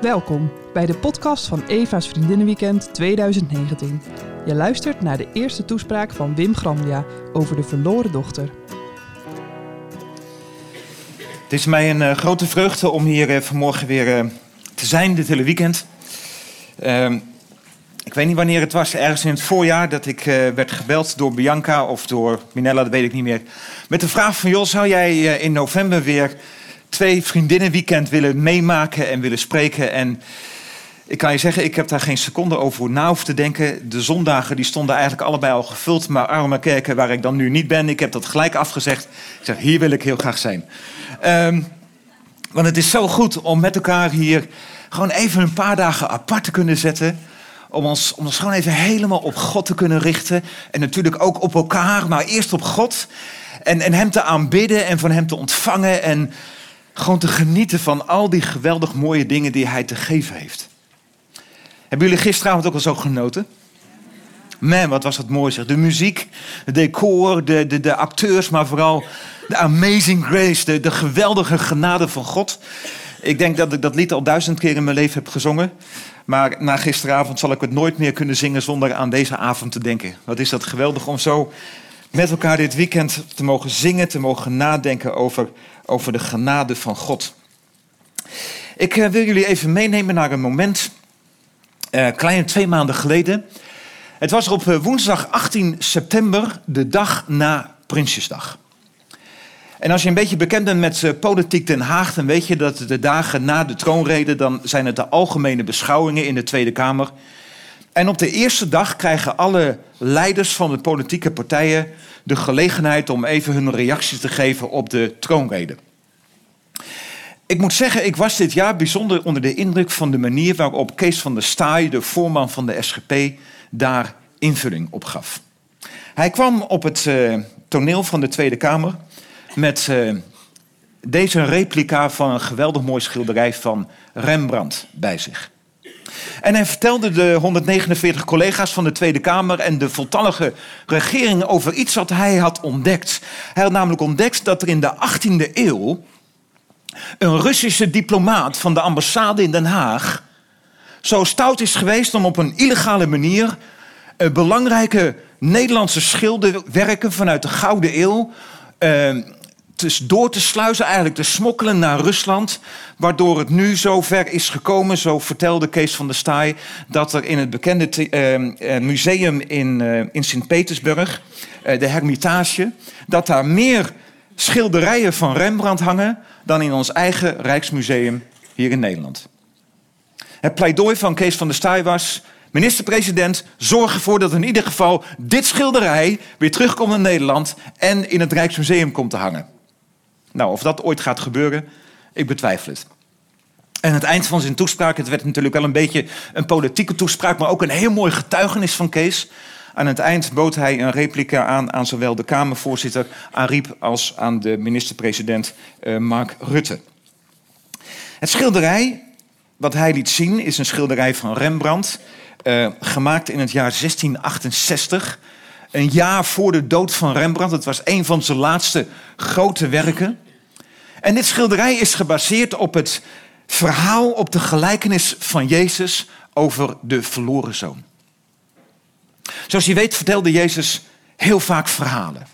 Welkom bij de podcast van Eva's Vriendinnenweekend 2019. Je luistert naar de eerste toespraak van Wim Grandia over de verloren dochter. Het is mij een uh, grote vreugde om hier uh, vanmorgen weer uh, te zijn, dit hele weekend. Ehm, ik weet niet wanneer het was, ergens in het voorjaar, dat ik werd gebeld door Bianca of door Minella, dat weet ik niet meer. Met de vraag van, joh, zou jij in november weer twee vriendinnenweekend willen meemaken en willen spreken? En ik kan je zeggen, ik heb daar geen seconde over na hoeven te denken. De zondagen die stonden eigenlijk allebei al gevuld, maar arme kerken waar ik dan nu niet ben, ik heb dat gelijk afgezegd. Ik zeg, hier wil ik heel graag zijn. Um, want het is zo goed om met elkaar hier gewoon even een paar dagen apart te kunnen zetten. Om ons, om ons gewoon even helemaal op God te kunnen richten. En natuurlijk ook op elkaar, maar eerst op God. En, en Hem te aanbidden en van Hem te ontvangen. En gewoon te genieten van al die geweldig mooie dingen die Hij te geven heeft. Hebben jullie gisteravond ook al zo genoten? Man, wat was dat mooi zeg. De muziek, het decor, de, de, de acteurs, maar vooral de amazing grace, de, de geweldige genade van God. Ik denk dat ik dat lied al duizend keer in mijn leven heb gezongen. Maar na gisteravond zal ik het nooit meer kunnen zingen zonder aan deze avond te denken. Wat is dat geweldig om zo met elkaar dit weekend te mogen zingen, te mogen nadenken over, over de genade van God. Ik uh, wil jullie even meenemen naar een moment, uh, kleine twee maanden geleden. Het was op woensdag 18 september, de dag na Prinsjesdag. En als je een beetje bekend bent met politiek Den Haag, dan weet je dat de dagen na de troonrede, dan zijn het de algemene beschouwingen in de Tweede Kamer. En op de eerste dag krijgen alle leiders van de politieke partijen de gelegenheid om even hun reacties te geven op de troonrede. Ik moet zeggen, ik was dit jaar bijzonder onder de indruk van de manier waarop Kees van der Staaij, de voorman van de SGP, daar invulling op gaf. Hij kwam op het uh, toneel van de Tweede Kamer met uh, deze replica van een geweldig mooi schilderij van Rembrandt bij zich. En hij vertelde de 149 collega's van de Tweede Kamer en de voltallige regering over iets wat hij had ontdekt. Hij had namelijk ontdekt dat er in de 18e eeuw een Russische diplomaat van de ambassade in Den Haag zo stout is geweest om op een illegale manier eh, belangrijke Nederlandse schilderwerken vanuit de Gouden Eeuw uh, door te sluizen, eigenlijk te smokkelen naar Rusland. Waardoor het nu zo ver is gekomen, zo vertelde Kees van der Staaij, dat er in het bekende uh, museum in, uh, in Sint-Petersburg, de Hermitage, dat daar meer schilderijen van Rembrandt hangen dan in ons eigen Rijksmuseum hier in Nederland. Het pleidooi van Kees van der Staaij was Minister-president, zorg ervoor dat in ieder geval dit schilderij weer terugkomt naar Nederland en in het Rijksmuseum komt te hangen. Nou, of dat ooit gaat gebeuren, ik betwijfel het. En het eind van zijn toespraak, het werd natuurlijk wel een beetje een politieke toespraak, maar ook een heel mooi getuigenis van Kees. Aan het eind bood hij een replica aan aan zowel de Kamervoorzitter Ariep als aan de minister-president uh, Mark Rutte. Het schilderij wat hij liet zien is een schilderij van Rembrandt, uh, gemaakt in het jaar 1668. Een jaar voor de dood van Rembrandt. Het was een van zijn laatste grote werken. En dit schilderij is gebaseerd op het verhaal, op de gelijkenis van Jezus over de verloren zoon. Zoals je weet vertelde Jezus heel vaak verhalen,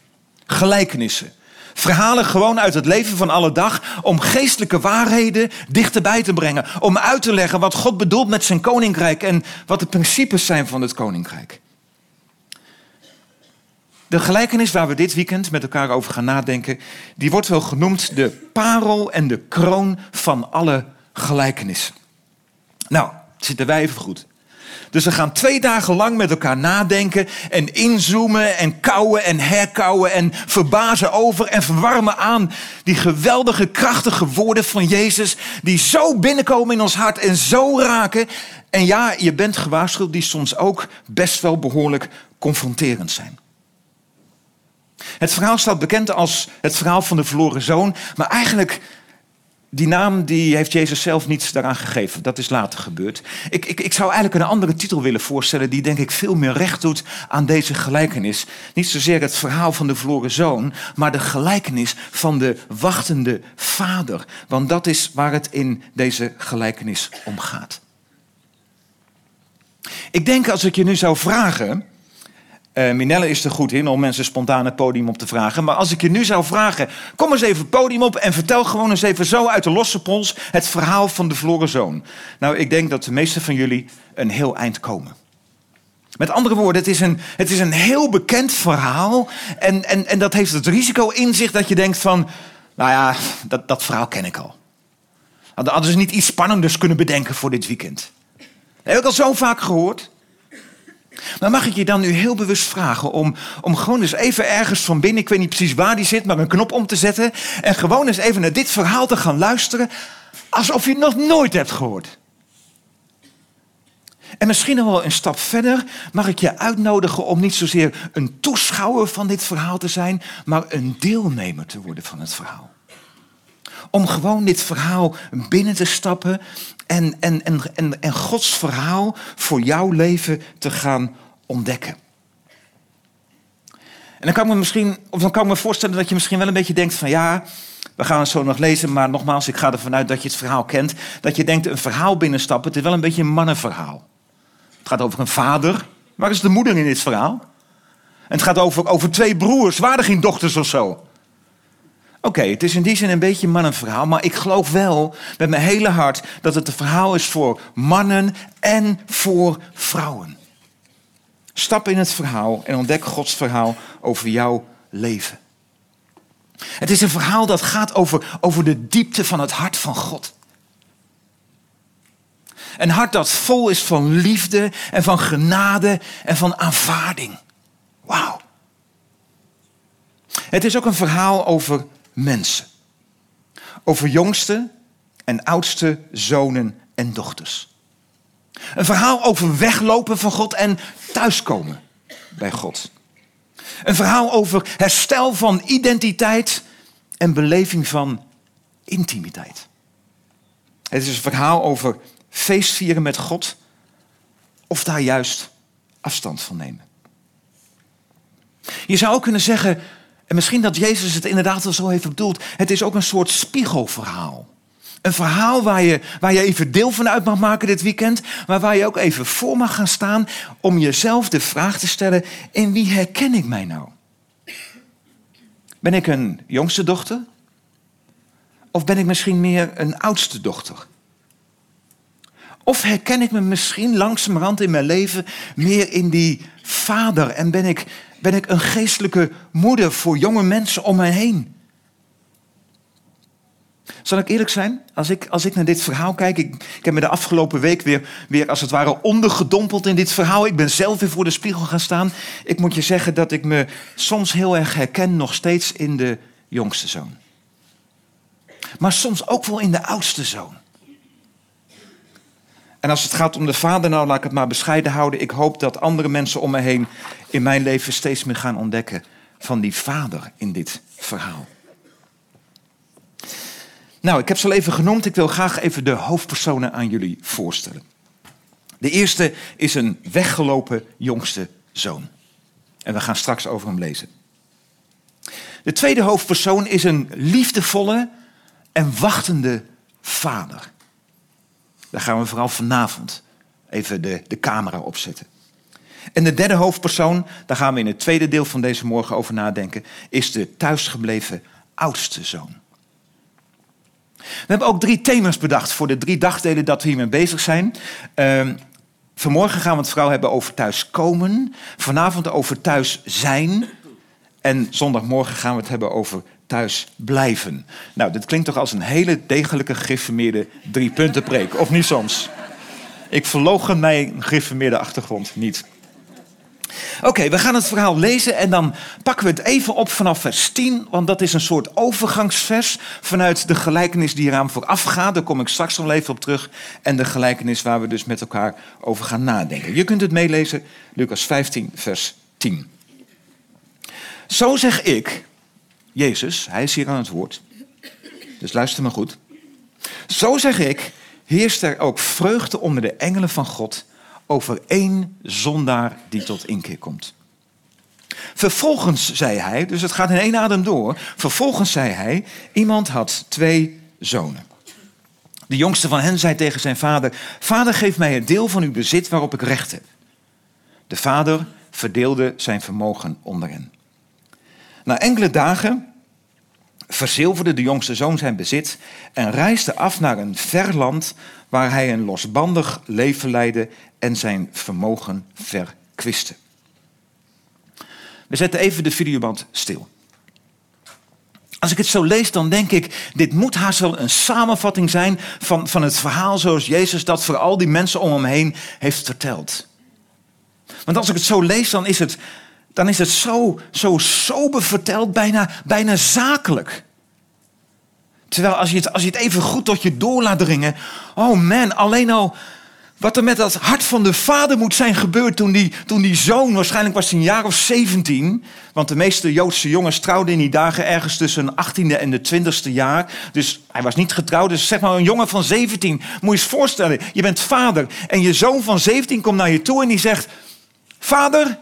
gelijkenissen. Verhalen gewoon uit het leven van alle dag om geestelijke waarheden dichterbij te brengen. Om uit te leggen wat God bedoelt met zijn koninkrijk en wat de principes zijn van het koninkrijk. De gelijkenis waar we dit weekend met elkaar over gaan nadenken, die wordt wel genoemd de parel en de kroon van alle gelijkenissen. Nou, zitten wij even goed. Dus we gaan twee dagen lang met elkaar nadenken en inzoomen en kouwen en herkouwen en verbazen over en verwarmen aan die geweldige, krachtige woorden van Jezus die zo binnenkomen in ons hart en zo raken. En ja, je bent gewaarschuwd, die soms ook best wel behoorlijk confronterend zijn. Het verhaal staat bekend als het verhaal van de verloren zoon, maar eigenlijk die naam die heeft Jezus zelf niet daaraan gegeven. Dat is later gebeurd. Ik, ik, ik zou eigenlijk een andere titel willen voorstellen... die denk ik veel meer recht doet aan deze gelijkenis. Niet zozeer het verhaal van de verloren zoon... maar de gelijkenis van de wachtende vader. Want dat is waar het in deze gelijkenis om gaat. Ik denk als ik je nu zou vragen... Uh, Minelle is er goed in om mensen spontaan het podium op te vragen. Maar als ik je nu zou vragen, kom eens even het podium op en vertel gewoon eens even zo uit de losse pols het verhaal van de verloren zoon. Nou, ik denk dat de meeste van jullie een heel eind komen. Met andere woorden, het is een, het is een heel bekend verhaal en, en, en dat heeft het risico in zich dat je denkt van, nou ja, dat, dat verhaal ken ik al. Hadden ze niet iets spannenders kunnen bedenken voor dit weekend? Dat heb ik al zo vaak gehoord. Maar mag ik je dan nu heel bewust vragen om, om gewoon eens even ergens van binnen, ik weet niet precies waar die zit, maar een knop om te zetten en gewoon eens even naar dit verhaal te gaan luisteren, alsof je het nog nooit hebt gehoord. En misschien nog wel een stap verder mag ik je uitnodigen om niet zozeer een toeschouwer van dit verhaal te zijn, maar een deelnemer te worden van het verhaal. Om gewoon dit verhaal binnen te stappen en, en, en, en, en Gods verhaal voor jouw leven te gaan ontdekken. En dan kan, ik me misschien, of dan kan ik me voorstellen dat je misschien wel een beetje denkt van ja, we gaan het zo nog lezen, maar nogmaals, ik ga ervan uit dat je het verhaal kent. Dat je denkt een verhaal binnenstappen, het is wel een beetje een mannenverhaal. Het gaat over een vader. Waar is de moeder in dit verhaal? En het gaat over, over twee broers. Waren er geen dochters of zo? Oké, het is in die zin een beetje mannenverhaal, maar ik geloof wel met mijn hele hart dat het een verhaal is voor mannen en voor vrouwen. Stap in het verhaal en ontdek Gods verhaal over jouw leven. Het is een verhaal dat gaat over, over de diepte van het hart van God. Een hart dat vol is van liefde en van genade en van aanvaarding. Wauw. Het is ook een verhaal over mensen. Over jongste en oudste zonen en dochters. Een verhaal over weglopen van God en thuiskomen bij God. Een verhaal over herstel van identiteit en beleving van intimiteit. Het is een verhaal over feestvieren met God of daar juist afstand van nemen. Je zou ook kunnen zeggen, en misschien dat Jezus het inderdaad wel zo heeft bedoeld. Het is ook een soort spiegelverhaal. Een verhaal waar je, waar je even deel van uit mag maken dit weekend. Maar waar je ook even voor mag gaan staan om jezelf de vraag te stellen. In wie herken ik mij nou? Ben ik een jongste dochter? Of ben ik misschien meer een oudste dochter? Of herken ik me misschien langzamerhand in mijn leven meer in die vader en ben ik ben ik een geestelijke moeder voor jonge mensen om mij heen. Zal ik eerlijk zijn? Als ik, als ik naar dit verhaal kijk, ik, ik heb me de afgelopen week weer, weer als het ware ondergedompeld in dit verhaal. Ik ben zelf weer voor de spiegel gaan staan. Ik moet je zeggen dat ik me soms heel erg herken, nog steeds in de jongste zoon. Maar soms ook wel in de oudste zoon. En als het gaat om de vader, nou laat ik het maar bescheiden houden. Ik hoop dat andere mensen om me heen in mijn leven steeds meer gaan ontdekken van die vader in dit verhaal. Nou, ik heb ze al even genoemd. Ik wil graag even de hoofdpersonen aan jullie voorstellen. De eerste is een weggelopen jongste zoon. En we gaan straks over hem lezen. De tweede hoofdpersoon is een liefdevolle en wachtende vader. Daar gaan we vooral vanavond even de, de camera opzetten. En de derde hoofdpersoon, daar gaan we in het tweede deel van deze morgen over nadenken, is de thuisgebleven oudste zoon. We hebben ook drie thema's bedacht voor de drie dagdelen dat we hiermee bezig zijn. Uh, vanmorgen gaan we het vooral hebben over thuiskomen. Vanavond over thuis zijn. En zondagmorgen gaan we het hebben over thuis blijven. Nou, dit klinkt toch als een hele degelijke gereformeerde drie punten preek, of niet soms? Ik verlogen mijn gereformeerde achtergrond niet. Oké, we gaan het verhaal lezen en dan pakken we het even op vanaf vers 10, want dat is een soort overgangsvers vanuit de gelijkenis die eraan vooraf gaat. Daar kom ik straks nog even op terug. En de gelijkenis waar we dus met elkaar over gaan nadenken. Je kunt het meelezen, Lucas 15, vers 10. Zo zeg ik, Jezus, hij is hier aan het woord. Dus luister maar goed. Zo zeg ik, heerst er ook vreugde onder de engelen van God over één zondaar die tot inkeer komt. Vervolgens zei hij, dus het gaat in één adem door. Vervolgens zei hij, iemand had twee zonen. De jongste van hen zei tegen zijn vader: Vader, geef mij het deel van uw bezit waarop ik recht heb. De vader verdeelde zijn vermogen onder hen. Na enkele dagen verzilverde de jongste zoon zijn bezit en reisde af naar een ver land waar hij een losbandig leven leidde en zijn vermogen verkwiste. We zetten even de videoband stil. Als ik het zo lees, dan denk ik, dit moet haast wel een samenvatting zijn van, van het verhaal zoals Jezus dat voor al die mensen om hem heen heeft verteld. Want als ik het zo lees, dan is het, dan is het zo, zo sober verteld, bijna, bijna zakelijk. Terwijl als je, het, als je het even goed tot je door laat dringen, oh man, alleen al wat er met dat hart van de vader moet zijn gebeurd toen die, toen die zoon, waarschijnlijk was hij een jaar of 17, want de meeste Joodse jongens trouwden in die dagen ergens tussen een 18e en de 20e jaar. Dus hij was niet getrouwd, dus zeg maar een jongen van 17. Moet je eens voorstellen, je bent vader en je zoon van 17 komt naar je toe en die zegt, vader,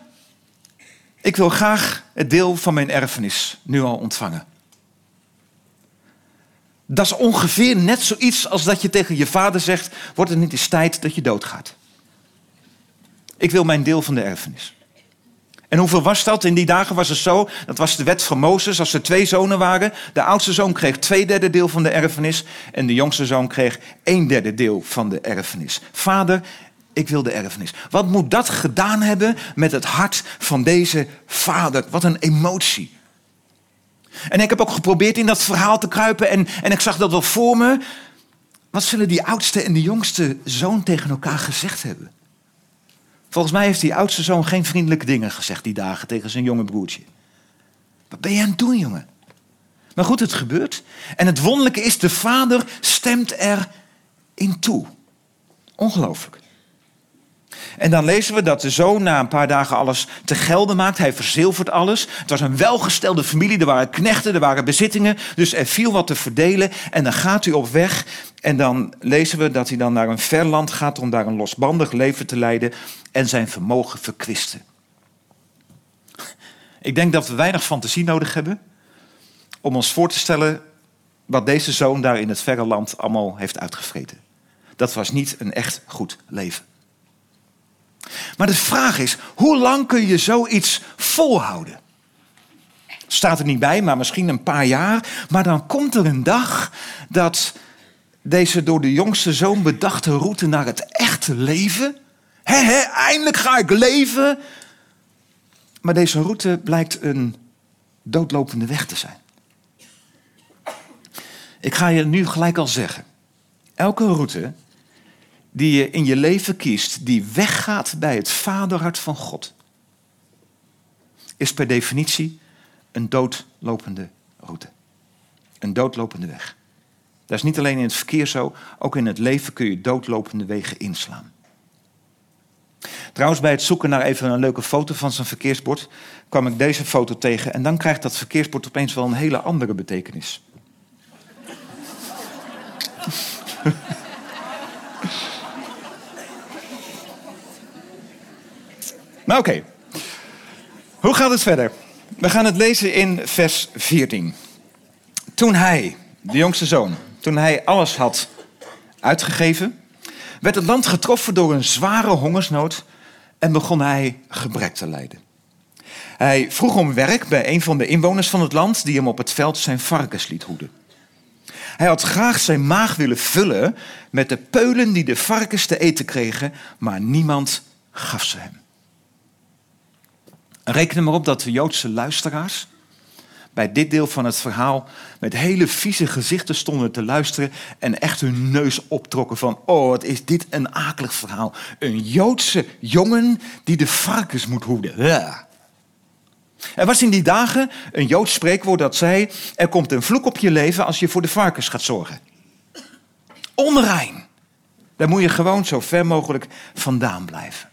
ik wil graag het deel van mijn erfenis nu al ontvangen. Dat is ongeveer net zoiets als dat je tegen je vader zegt: Wordt het niet eens tijd dat je doodgaat? Ik wil mijn deel van de erfenis. En hoeveel was dat? In die dagen was het zo, dat was de wet van Mozes, als er twee zonen waren. De oudste zoon kreeg twee derde deel van de erfenis en de jongste zoon kreeg een derde deel van de erfenis. Vader, ik wil de erfenis. Wat moet dat gedaan hebben met het hart van deze vader? Wat een emotie. En ik heb ook geprobeerd in dat verhaal te kruipen en, en ik zag dat wel voor me. Wat zullen die oudste en de jongste zoon tegen elkaar gezegd hebben? Volgens mij heeft die oudste zoon geen vriendelijke dingen gezegd die dagen tegen zijn jonge broertje. Wat ben je aan het doen, jongen? Maar goed, het gebeurt. En het wonderlijke is, de vader stemt er in toe. Ongelooflijk. En dan lezen we dat de zoon na een paar dagen alles te gelden maakt. Hij verzilvert alles. Het was een welgestelde familie. Er waren knechten, er waren bezittingen. Dus er viel wat te verdelen. En dan gaat hij op weg. En dan lezen we dat hij dan naar een ver land gaat om daar een losbandig leven te leiden en zijn vermogen verkwisten. Ik denk dat we weinig fantasie nodig hebben om ons voor te stellen wat deze zoon daar in het verre land allemaal heeft uitgevreten. Dat was niet een echt goed leven. Maar de vraag is, hoe lang kun je zoiets volhouden? Staat er niet bij, maar misschien een paar jaar. Maar dan komt er een dag dat deze door de jongste zoon bedachte route naar het echte leven. He, he, eindelijk ga ik leven. Maar deze route blijkt een doodlopende weg te zijn. Ik ga je nu gelijk al zeggen. Elke route die je in je leven kiest, die weggaat bij het vaderhart van God, is per definitie een doodlopende route. Een doodlopende weg. Dat is niet alleen in het verkeer zo, ook in het leven kun je doodlopende wegen inslaan. Trouwens, bij het zoeken naar even een leuke foto van zijn verkeersbord kwam ik deze foto tegen en dan krijgt dat verkeersbord opeens wel een hele andere betekenis. Maar oké, hoe gaat het verder? We gaan het lezen in vers 14. Toen hij, de jongste zoon, toen hij alles had uitgegeven, werd het land getroffen door een zware hongersnood en begon hij gebrek te lijden. Hij vroeg om werk bij een van de inwoners van het land die hem op het veld zijn varkens liet hoeden. Hij had graag zijn maag willen vullen met de peulen die de varkens te eten kregen, maar niemand gaf ze hem. Reken er maar op dat de Joodse luisteraars bij dit deel van het verhaal met hele vieze gezichten stonden te luisteren en echt hun neus optrokken van, oh wat is dit een akelig verhaal. Een Joodse jongen die de varkens moet hoeden. Ja. Er was in die dagen een Joods spreekwoord dat zei, er komt een vloek op je leven als je voor de varkens gaat zorgen. Onrein. Daar moet je gewoon zo ver mogelijk vandaan blijven.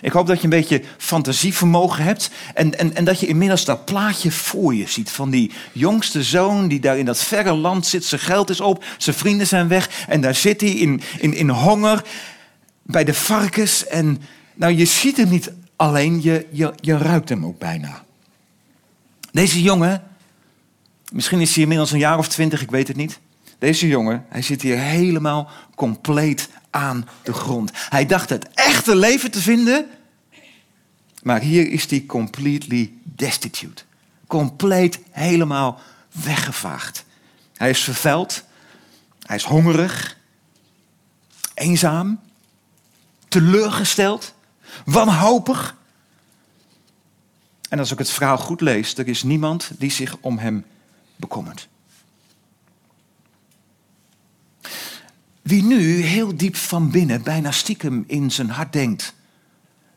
Ik hoop dat je een beetje fantasievermogen hebt. En, en, en dat je inmiddels dat plaatje voor je ziet. Van die jongste zoon die daar in dat verre land zit. Zijn geld is op, zijn vrienden zijn weg. En daar zit hij in, in, in honger bij de varkens. En nou, je ziet hem niet alleen, je, je, je ruikt hem ook bijna. Deze jongen, misschien is hij inmiddels een jaar of twintig, ik weet het niet. Deze jongen, hij zit hier helemaal compleet aan de grond. Hij dacht het echte leven te vinden, maar hier is hij completely destitute. Compleet helemaal weggevaagd. Hij is vervuild, hij is hongerig, eenzaam, teleurgesteld, wanhopig. En als ik het verhaal goed lees, er is niemand die zich om hem bekommert. Wie nu heel diep van binnen, bijna stiekem in zijn hart denkt: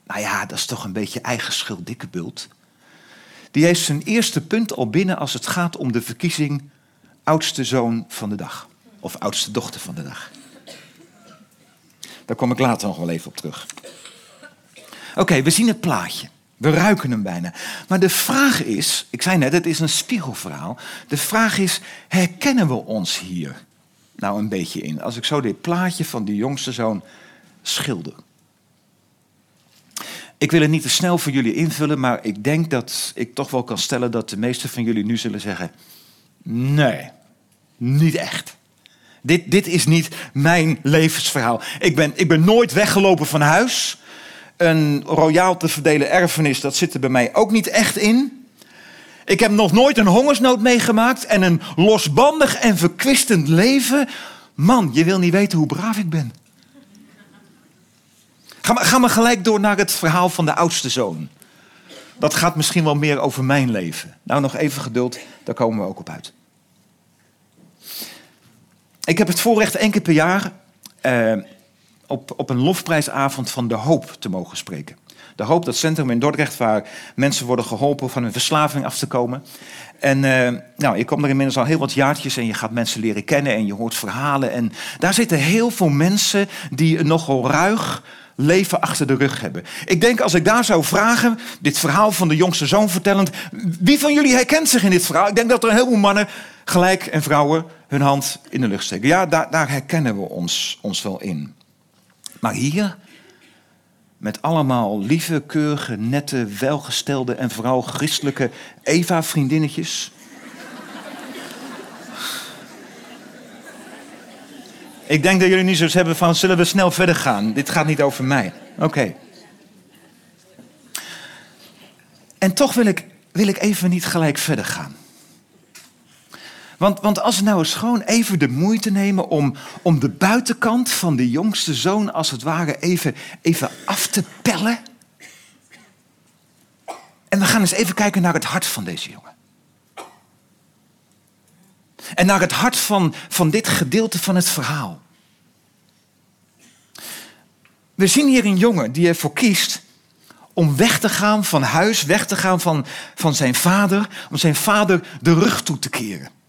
Nou ja, dat is toch een beetje eigen schuld, dikke bult. Die heeft zijn eerste punt al binnen als het gaat om de verkiezing oudste zoon van de dag. Of oudste dochter van de dag. Daar kom ik later nog wel even op terug. Oké, we zien het plaatje. We ruiken hem bijna. Maar de vraag is, ik zei net, het is een spiegelverhaal. De vraag is, herkennen we ons hier nou een beetje in? Als ik zo dit plaatje van die jongste zoon schilder. Ik wil het niet te snel voor jullie invullen, maar ik denk dat ik toch wel kan stellen dat de meesten van jullie nu zullen zeggen: nee, niet echt. Dit, dit is niet mijn levensverhaal. Ik ben, ik ben nooit weggelopen van huis. Een royaal te verdelen erfenis, dat zit er bij mij ook niet echt in. Ik heb nog nooit een hongersnood meegemaakt en een losbandig en verkwistend leven. Man, je wil niet weten hoe braaf ik ben. Ga maar, ga maar gelijk door naar het verhaal van de oudste zoon. Dat gaat misschien wel meer over mijn leven. Nou, nog even geduld, daar komen we ook op uit. Ik heb het voorrecht één keer per jaar eh, op, op een lofprijsavond van De Hoop te mogen spreken. De Hoop, dat centrum in Dordrecht waar mensen worden geholpen van hun verslaving af te komen. En uh, nou, je komt er inmiddels al heel wat jaartjes en je gaat mensen leren kennen en je hoort verhalen. En daar zitten heel veel mensen die nogal ruig leven achter de rug hebben. Ik denk als ik daar zou vragen, dit verhaal van de jongste zoon vertellend, wie van jullie herkent zich in dit verhaal? Ik denk dat er een heleboel mannen gelijk en vrouwen hun hand in de lucht steken. Ja, daar, daar herkennen we ons, ons wel in. Maar hier, met allemaal lieve, keurige, nette, welgestelde en vooral christelijke Eva-vriendinnetjes. Ik denk dat jullie nu zoiets hebben van, zullen we snel verder gaan? Dit gaat niet over mij. Oké. En toch wil ik, wil ik even niet gelijk verder gaan. Want, want als we nou eens gewoon even de moeite nemen om, om de buitenkant van de jongste zoon als het ware even, even af te pellen. En we gaan eens even kijken naar het hart van deze jongen. En naar het hart van, van dit gedeelte van het verhaal. We zien hier een jongen die ervoor kiest om weg te gaan van huis, weg te gaan van, van zijn vader, om zijn vader de rug toe te keren.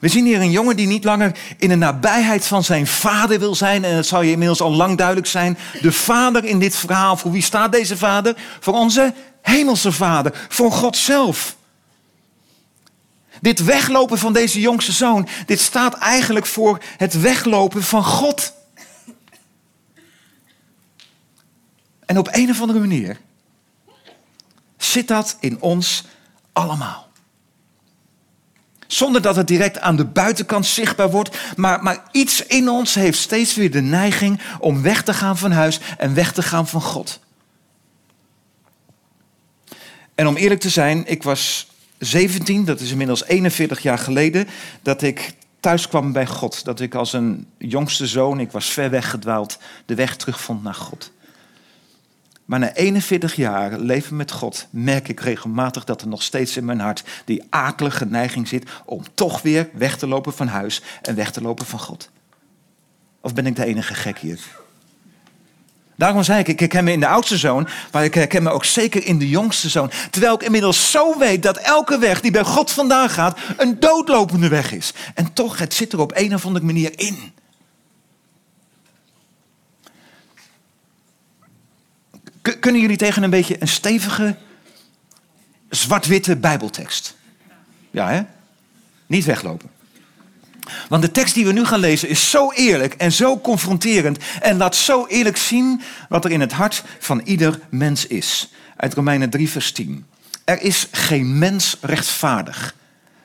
We zien hier een jongen die niet langer in de nabijheid van zijn vader wil zijn. En dat zou je inmiddels al lang duidelijk zijn. De vader in dit verhaal, voor wie staat deze vader? Voor onze hemelse vader, voor God zelf. Dit weglopen van deze jongste zoon, dit staat eigenlijk voor het weglopen van God. En op een of andere manier zit dat in ons allemaal. Zonder dat het direct aan de buitenkant zichtbaar wordt. Maar, maar iets in ons heeft steeds weer de neiging om weg te gaan van huis en weg te gaan van God. En om eerlijk te zijn, ik was 17, dat is inmiddels 41 jaar geleden, dat ik thuis kwam bij God. Dat ik als een jongste zoon, ik was ver weggedwaald, de weg terugvond naar God. Maar na 41 jaar leven met God merk ik regelmatig dat er nog steeds in mijn hart die akelige neiging zit om toch weer weg te lopen van huis en weg te lopen van God. Of ben ik de enige gek hier? Daarom zei ik, ik herken me in de oudste zoon, maar ik herken me ook zeker in de jongste zoon. Terwijl ik inmiddels zo weet dat elke weg die bij God vandaan gaat, een doodlopende weg is. En toch, het zit er op een of andere manier in. Kunnen jullie tegen een beetje een stevige, zwart-witte Bijbeltekst? Ja, hè? Niet weglopen. Want de tekst die we nu gaan lezen is zo eerlijk en zo confronterend en laat zo eerlijk zien wat er in het hart van ieder mens is. Uit Romeinen 3, vers 10. Er is geen mens rechtvaardig.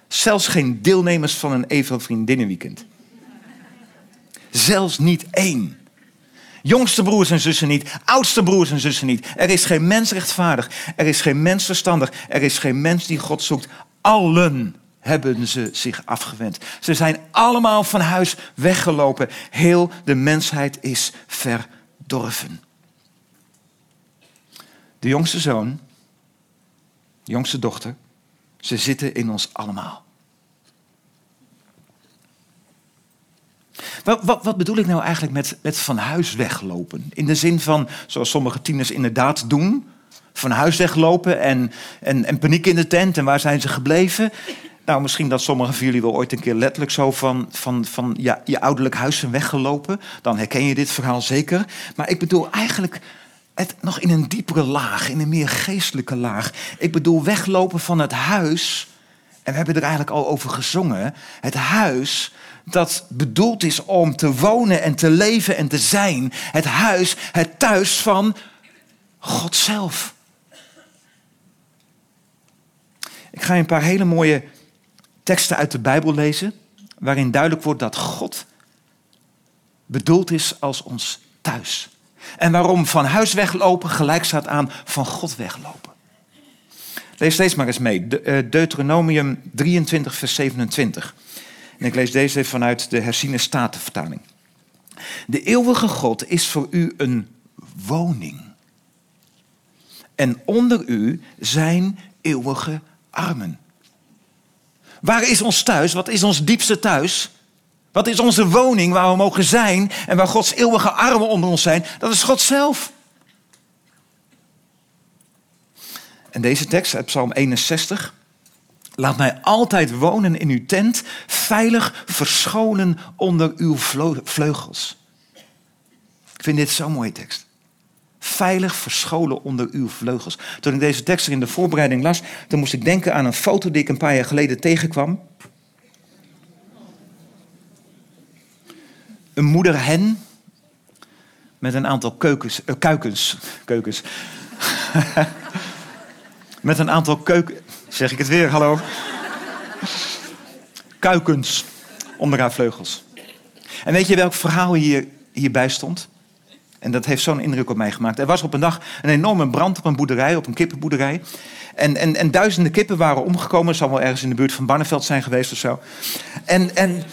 Zelfs geen deelnemers van een even vriendinnenweekend. Zelfs niet één. Jongste broers en zussen niet, oudste broers en zussen niet. Er is geen mens rechtvaardig. Er is geen mens verstandig. Er is geen mens die God zoekt. Allen hebben ze zich afgewend. Ze zijn allemaal van huis weggelopen. Heel de mensheid is verdorven. De jongste zoon, de jongste dochter, ze zitten in ons allemaal. Wat, wat, wat, bedoel ik nou eigenlijk met, met van huis weglopen? In de zin van, zoals sommige tieners inderdaad doen, van huis weglopen en, en, paniek in de tent en waar zijn ze gebleven? Nou, misschien dat sommigen van jullie wel ooit een keer letterlijk zo van, van, van ja, je ouderlijk huis zijn weggelopen. Dan herken je dit verhaal zeker. Maar ik bedoel eigenlijk het nog in een diepere laag, in een meer geestelijke laag. Ik bedoel weglopen van het huis. En we hebben er eigenlijk al over gezongen. Het huis dat bedoeld is om te wonen en te leven en te zijn. Het huis, het thuis van God zelf. Ik ga je een paar hele mooie teksten uit de Bijbel lezen, waarin duidelijk wordt dat God bedoeld is als ons thuis. En waarom van huis weglopen gelijk staat aan van God weglopen. Lees deze maar eens mee. Eh, Deuteronomium 23, vers 27. En ik lees deze vanuit de herziene statenvertaling. De eeuwige God is voor u een woning. En onder u zijn eeuwige armen. Waar is ons thuis? Wat is ons diepste thuis? Wat is onze woning waar we mogen zijn en waar Gods eeuwige armen onder ons zijn? Dat is God zelf. En deze tekst uit Psalm 61. Laat mij altijd wonen in uw tent, veilig verscholen onder uw vleugels. Ik vind dit zo'n mooie tekst. Veilig verscholen onder uw vleugels. Toen ik deze tekst er in de voorbereiding las, dan moest ik denken aan een foto die ik een paar jaar geleden tegenkwam. Een moeder hen met een aantal keukens, uh, kuikens, keukens. met een aantal keuken, zeg ik het weer, hallo. Kuikens onder haar vleugels. En weet je welk verhaal hier, hierbij stond? En dat heeft zo'n indruk op mij gemaakt. Er was op een dag een enorme brand op een boerderij, op een kippenboerderij. En, en, en duizenden kippen waren omgekomen. Het zal wel ergens in de buurt van Barneveld zijn geweest of zo. En, en,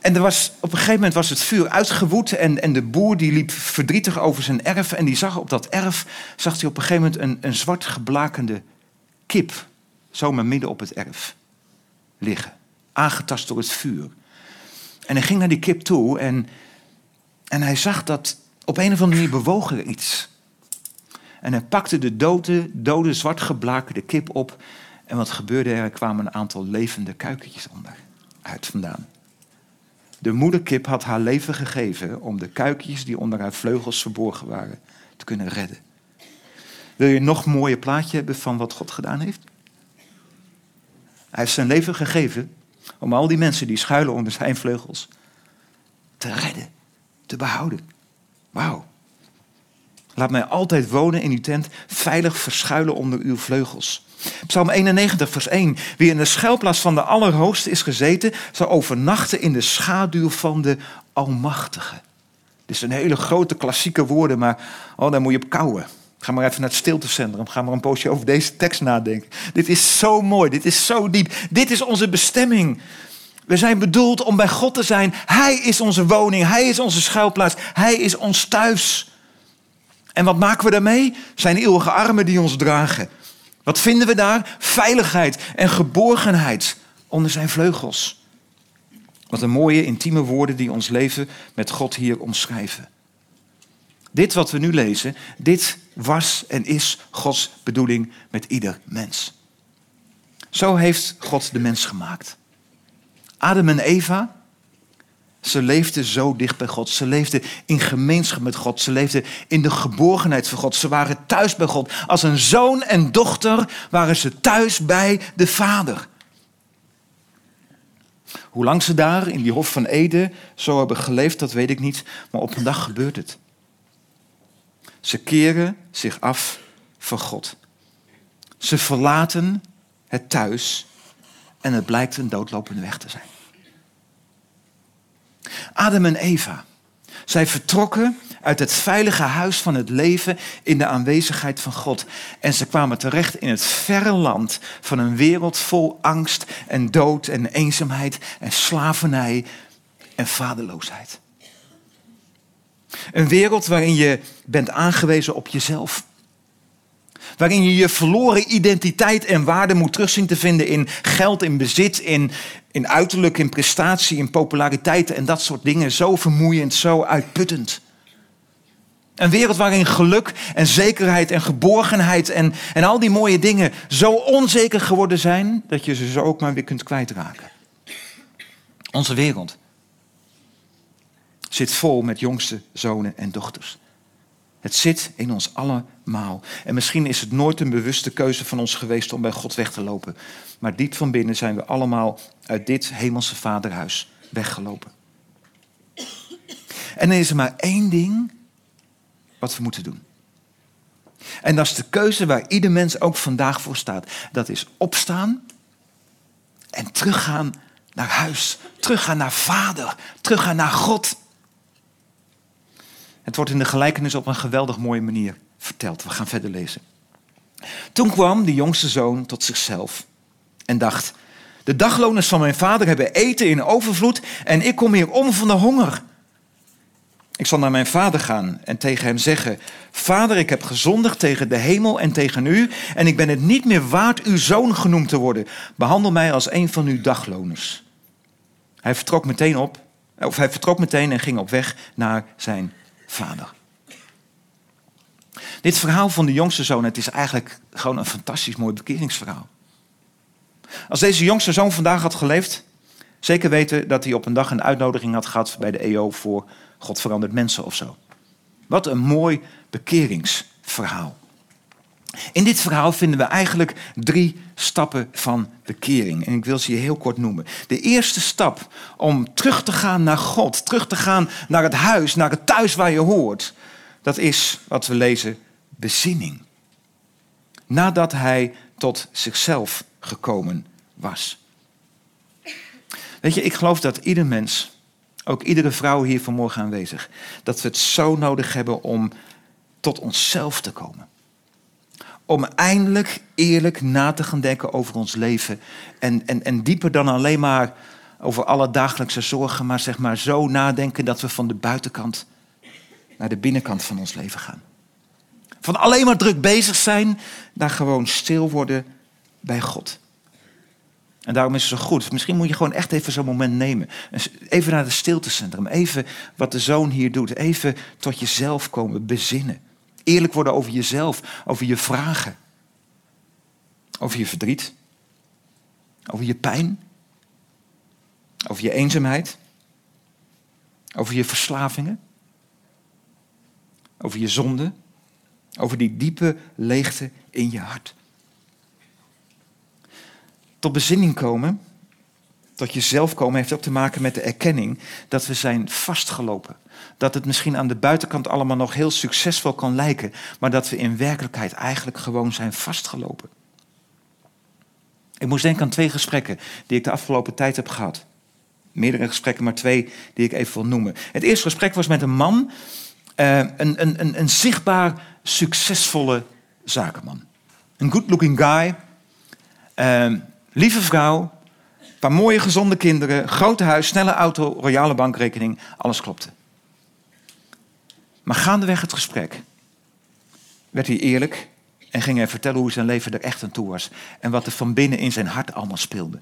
en er was, op een gegeven moment was het vuur uitgewoed. En, en de boer die liep verdrietig over zijn erf. En die zag op dat erf zag hij op een gegeven moment een, een zwart geblakende kip. Zomaar midden op het erf liggen. Aangetast door het vuur. En hij ging naar die kip toe en, en hij zag dat op een of andere manier bewoog er iets. En hij pakte de dode, dode zwart geblakerde kip op. En wat gebeurde er? Er kwamen een aantal levende kuikentjes onder uit vandaan. De moederkip had haar leven gegeven om de kuikentjes die onder haar vleugels verborgen waren te kunnen redden. Wil je nog een mooie plaatje hebben van wat God gedaan heeft? Hij heeft zijn leven gegeven om al die mensen die schuilen onder zijn vleugels te redden, te behouden. Wauw. Laat mij altijd wonen in uw tent, veilig verschuilen onder uw vleugels. Psalm 91, vers 1. Wie in de schuilplaats van de Allerhoogste is gezeten, zal overnachten in de schaduw van de Almachtige. Dit zijn hele grote klassieke woorden, maar oh, daar moet je op kouwen. Ga maar even naar het stiltecentrum. Ga maar een poosje over deze tekst nadenken. Dit is zo mooi. Dit is zo diep. Dit is onze bestemming. We zijn bedoeld om bij God te zijn. Hij is onze woning. Hij is onze schuilplaats. Hij is ons thuis. En wat maken we daarmee? Zijn eeuwige armen die ons dragen. Wat vinden we daar? Veiligheid en geborgenheid onder zijn vleugels. Wat een mooie, intieme woorden die ons leven met God hier omschrijven. Dit wat we nu lezen, dit was en is Gods bedoeling met ieder mens. Zo heeft God de mens gemaakt. Adam en Eva Ze leefden zo dicht bij God. Ze leefden in gemeenschap met God. Ze leefden in de geborgenheid van God. Ze waren thuis bij God. Als een zoon en dochter waren ze thuis bij de Vader. Hoe lang ze daar in die Hof van Ede zo hebben geleefd, dat weet ik niet. Maar op een dag gebeurt het. Ze keren zich af van God. Ze verlaten het thuis en het blijkt een doodlopende weg te zijn. Adam en Eva. Zij vertrokken uit het veilige huis van het leven in de aanwezigheid van God. En ze kwamen terecht in het verre land van een wereld vol angst en dood en eenzaamheid en slavernij en vaderloosheid. Een wereld waarin je bent aangewezen op jezelf. Waarin je je verloren identiteit en waarde moet terugzien te vinden in geld, in bezit, in, in uiterlijk, in prestatie, in populariteit en dat soort dingen. Zo vermoeiend, zo uitputtend. Een wereld waarin geluk en zekerheid en geborgenheid en, en al die mooie dingen zo onzeker geworden zijn dat je ze zo ook maar weer kunt kwijtraken. Onze wereld zit vol met jongste zonen en dochters. Het zit in ons allemaal. En misschien is het nooit een bewuste keuze van ons geweest om bij God weg te lopen. Maar diep van binnen zijn we allemaal uit dit hemelse vaderhuis weggelopen. En dan is er maar één ding wat we moeten doen. En dat is de keuze waar ieder mens ook vandaag voor staat. Dat is opstaan en teruggaan naar huis. Teruggaan naar vader. Teruggaan naar God. Het wordt in de gelijkenis op een geweldig mooie manier verteld. We gaan verder lezen. Toen kwam de jongste zoon tot zichzelf en dacht: De dagloners van mijn vader hebben eten in overvloed en ik kom hier om van de honger. Ik zal naar mijn vader gaan en tegen hem zeggen: Vader, ik heb gezondigd tegen de hemel en tegen u, en ik ben het niet meer waard uw zoon genoemd te worden. Behandel mij als een van uw dagloners. Hij vertrok meteen op, of hij vertrok meteen en ging op weg naar zijn vader. Dit verhaal van de jongste zoon, het is eigenlijk gewoon een fantastisch mooi bekeringsverhaal. Als deze jongste zoon vandaag had geleefd, zeker weten dat hij op een dag een uitnodiging had gehad bij de EO voor God verandert mensen of zo. Wat een mooi bekeringsverhaal. In dit verhaal vinden we eigenlijk drie stappen van bekering. En ik wil ze je heel kort noemen. De eerste stap om terug te gaan naar God, terug te gaan naar het huis, naar het thuis waar je hoort, dat is wat we lezen, bezinning. Nadat hij tot zichzelf gekomen was. Weet je, ik geloof dat ieder mens, ook iedere vrouw hier vanmorgen aanwezig, dat we het zo nodig hebben om tot onszelf te komen om eindelijk eerlijk na te gaan denken over ons leven. En, en, en dieper dan alleen maar over alle dagelijkse zorgen, maar zeg maar zo nadenken dat we van de buitenkant naar de binnenkant van ons leven gaan. Van alleen maar druk bezig zijn, naar gewoon stil worden bij God. En daarom is het zo goed. Misschien moet je gewoon echt even zo'n moment nemen. Even naar het stiltecentrum. Even wat de zoon hier doet. Even tot jezelf komen, bezinnen. Eerlijk worden over jezelf, over je vragen, over je verdriet, over je pijn, over je eenzaamheid, over je verslavingen, over je zonde, over die diepe leegte in je hart. Tot bezinning komen, tot jezelf komen, heeft ook te maken met de erkenning dat we zijn vastgelopen dat het misschien aan de buitenkant allemaal nog heel succesvol kan lijken, maar dat we in werkelijkheid eigenlijk gewoon zijn vastgelopen. Ik moest denken aan twee gesprekken die ik de afgelopen tijd heb gehad. Meerdere gesprekken, maar twee die ik even wil noemen. Het eerste gesprek was met een man, uh, een, een, een, een zichtbaar succesvolle zakenman. Een good-looking guy, uh, lieve vrouw, een paar mooie gezonde kinderen, grote huis, snelle auto, royale bankrekening, alles klopte. Maar gaandeweg het gesprek werd hij eerlijk en ging hij vertellen hoe zijn leven er echt aan toe was. En wat er van binnen in zijn hart allemaal speelde.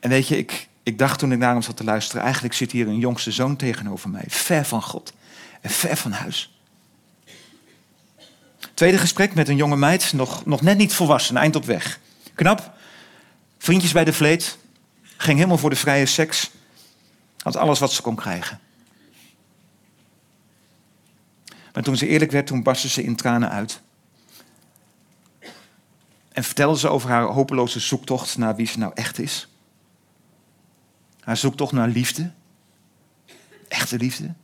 En weet je, ik, ik dacht toen ik naar hem zat te luisteren, eigenlijk zit hier een jongste zoon tegenover mij, ver van God en ver van huis. Tweede gesprek met een jonge meid, nog, nog net niet volwassen, eind op weg. Knap, vriendjes bij de vleet, ging helemaal voor de vrije seks. Had alles wat ze kon krijgen. Maar toen ze eerlijk werd, toen barstte ze in tranen uit. En vertelde ze over haar hopeloze zoektocht naar wie ze nou echt is. Haar zoektocht naar liefde. Echte liefde.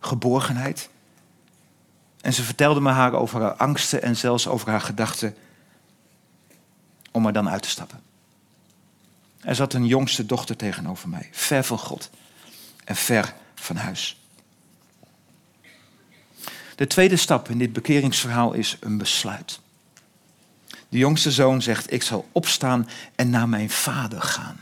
Geborgenheid. En ze vertelde me haar over haar angsten en zelfs over haar gedachten om er dan uit te stappen. Er zat een jongste dochter tegenover mij, ver van God en ver van huis. De tweede stap in dit bekeringsverhaal is een besluit. De jongste zoon zegt: Ik zal opstaan en naar mijn vader gaan.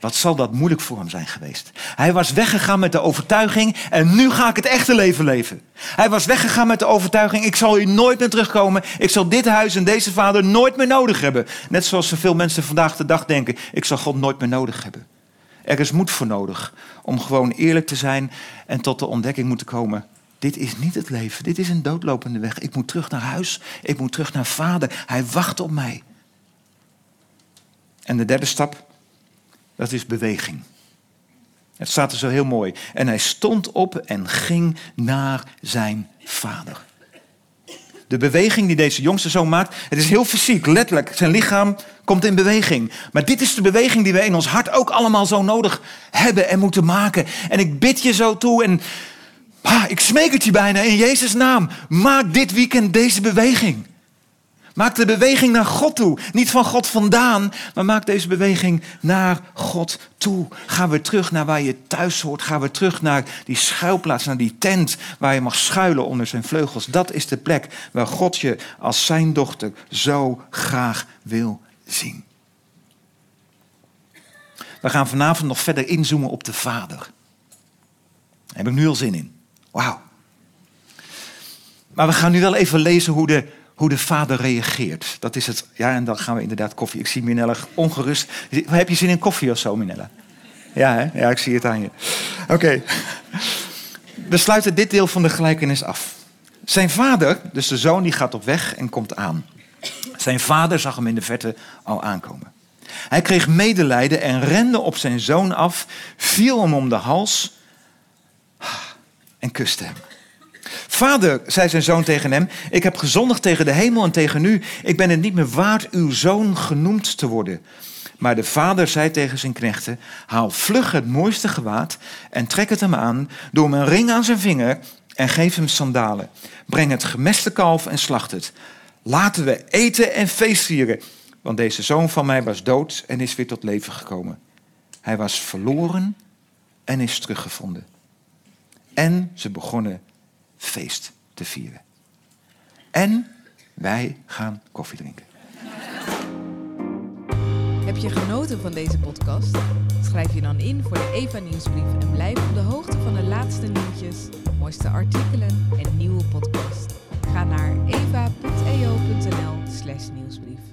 Wat zal dat moeilijk voor hem zijn geweest? Hij was weggegaan met de overtuiging en nu ga ik het echte leven leven. Hij was weggegaan met de overtuiging: ik zal hier nooit meer terugkomen. Ik zal dit huis en deze vader nooit meer nodig hebben. Net zoals zoveel mensen vandaag de dag denken: ik zal God nooit meer nodig hebben. Er is moed voor nodig om gewoon eerlijk te zijn en tot de ontdekking moeten komen: dit is niet het leven, dit is een doodlopende weg. Ik moet terug naar huis, ik moet terug naar vader. Hij wacht op mij. En de derde stap dat is beweging. Het staat er zo heel mooi. En hij stond op en ging naar zijn vader. De beweging die deze jongste zoon maakt, het is heel fysiek, letterlijk. Zijn lichaam komt in beweging. Maar dit is de beweging die we in ons hart ook allemaal zo nodig hebben en moeten maken. En ik bid je zo toe en ik smeek het je bijna in Jezus' naam. Maak dit weekend deze beweging. Maak de beweging naar God toe. Niet van God vandaan, maar maak deze beweging naar God toe. Ga weer terug naar waar je thuis hoort. Ga weer terug naar die schuilplaats, naar die tent waar je mag schuilen onder zijn vleugels. Dat is de plek waar God je als zijn dochter zo graag wil zien. We gaan vanavond nog verder inzoomen op de Vader. Daar heb ik nu al zin in. Wauw. Maar we gaan nu wel even lezen hoe de hoe de vader reageert. Dat is het. Ja, en dan gaan we inderdaad koffie. Ik zie Minella ongerust. Heb je zin in koffie of zo, Minella? Ja, hè? ja ik zie het aan je. Oké. We sluiten dit deel van de gelijkenis af. Zijn vader, dus de zoon, die gaat op weg en komt aan. Zijn vader zag hem in de verte al aankomen. Hij kreeg medelijden en rende op zijn zoon af, viel hem om de hals en kuste hem. Vader, zei zijn zoon tegen hem, ik heb gezondigd tegen de hemel en tegen u. Ik ben het niet meer waard uw zoon genoemd te worden. Maar de vader zei tegen zijn knechten, haal vlug het mooiste gewaad en trek het hem aan, doe hem een ring aan zijn vinger en geef hem sandalen. Breng het gemeste kalf en slacht het. Laten we eten en feest vieren, want deze zoon van mij was dood en is weer tot leven gekomen. Hij was verloren en is teruggevonden. En ze begonnen feest te vieren. En wij gaan koffie drinken. Heb je genoten van deze podcast? Schrijf je dan in voor de Eva Nieuwsbrief en blijf op de hoogte van de laatste nieuwtjes, mooiste artikelen en nieuwe podcasts. Ga naar eva.eo.nl/nieuwsbrief.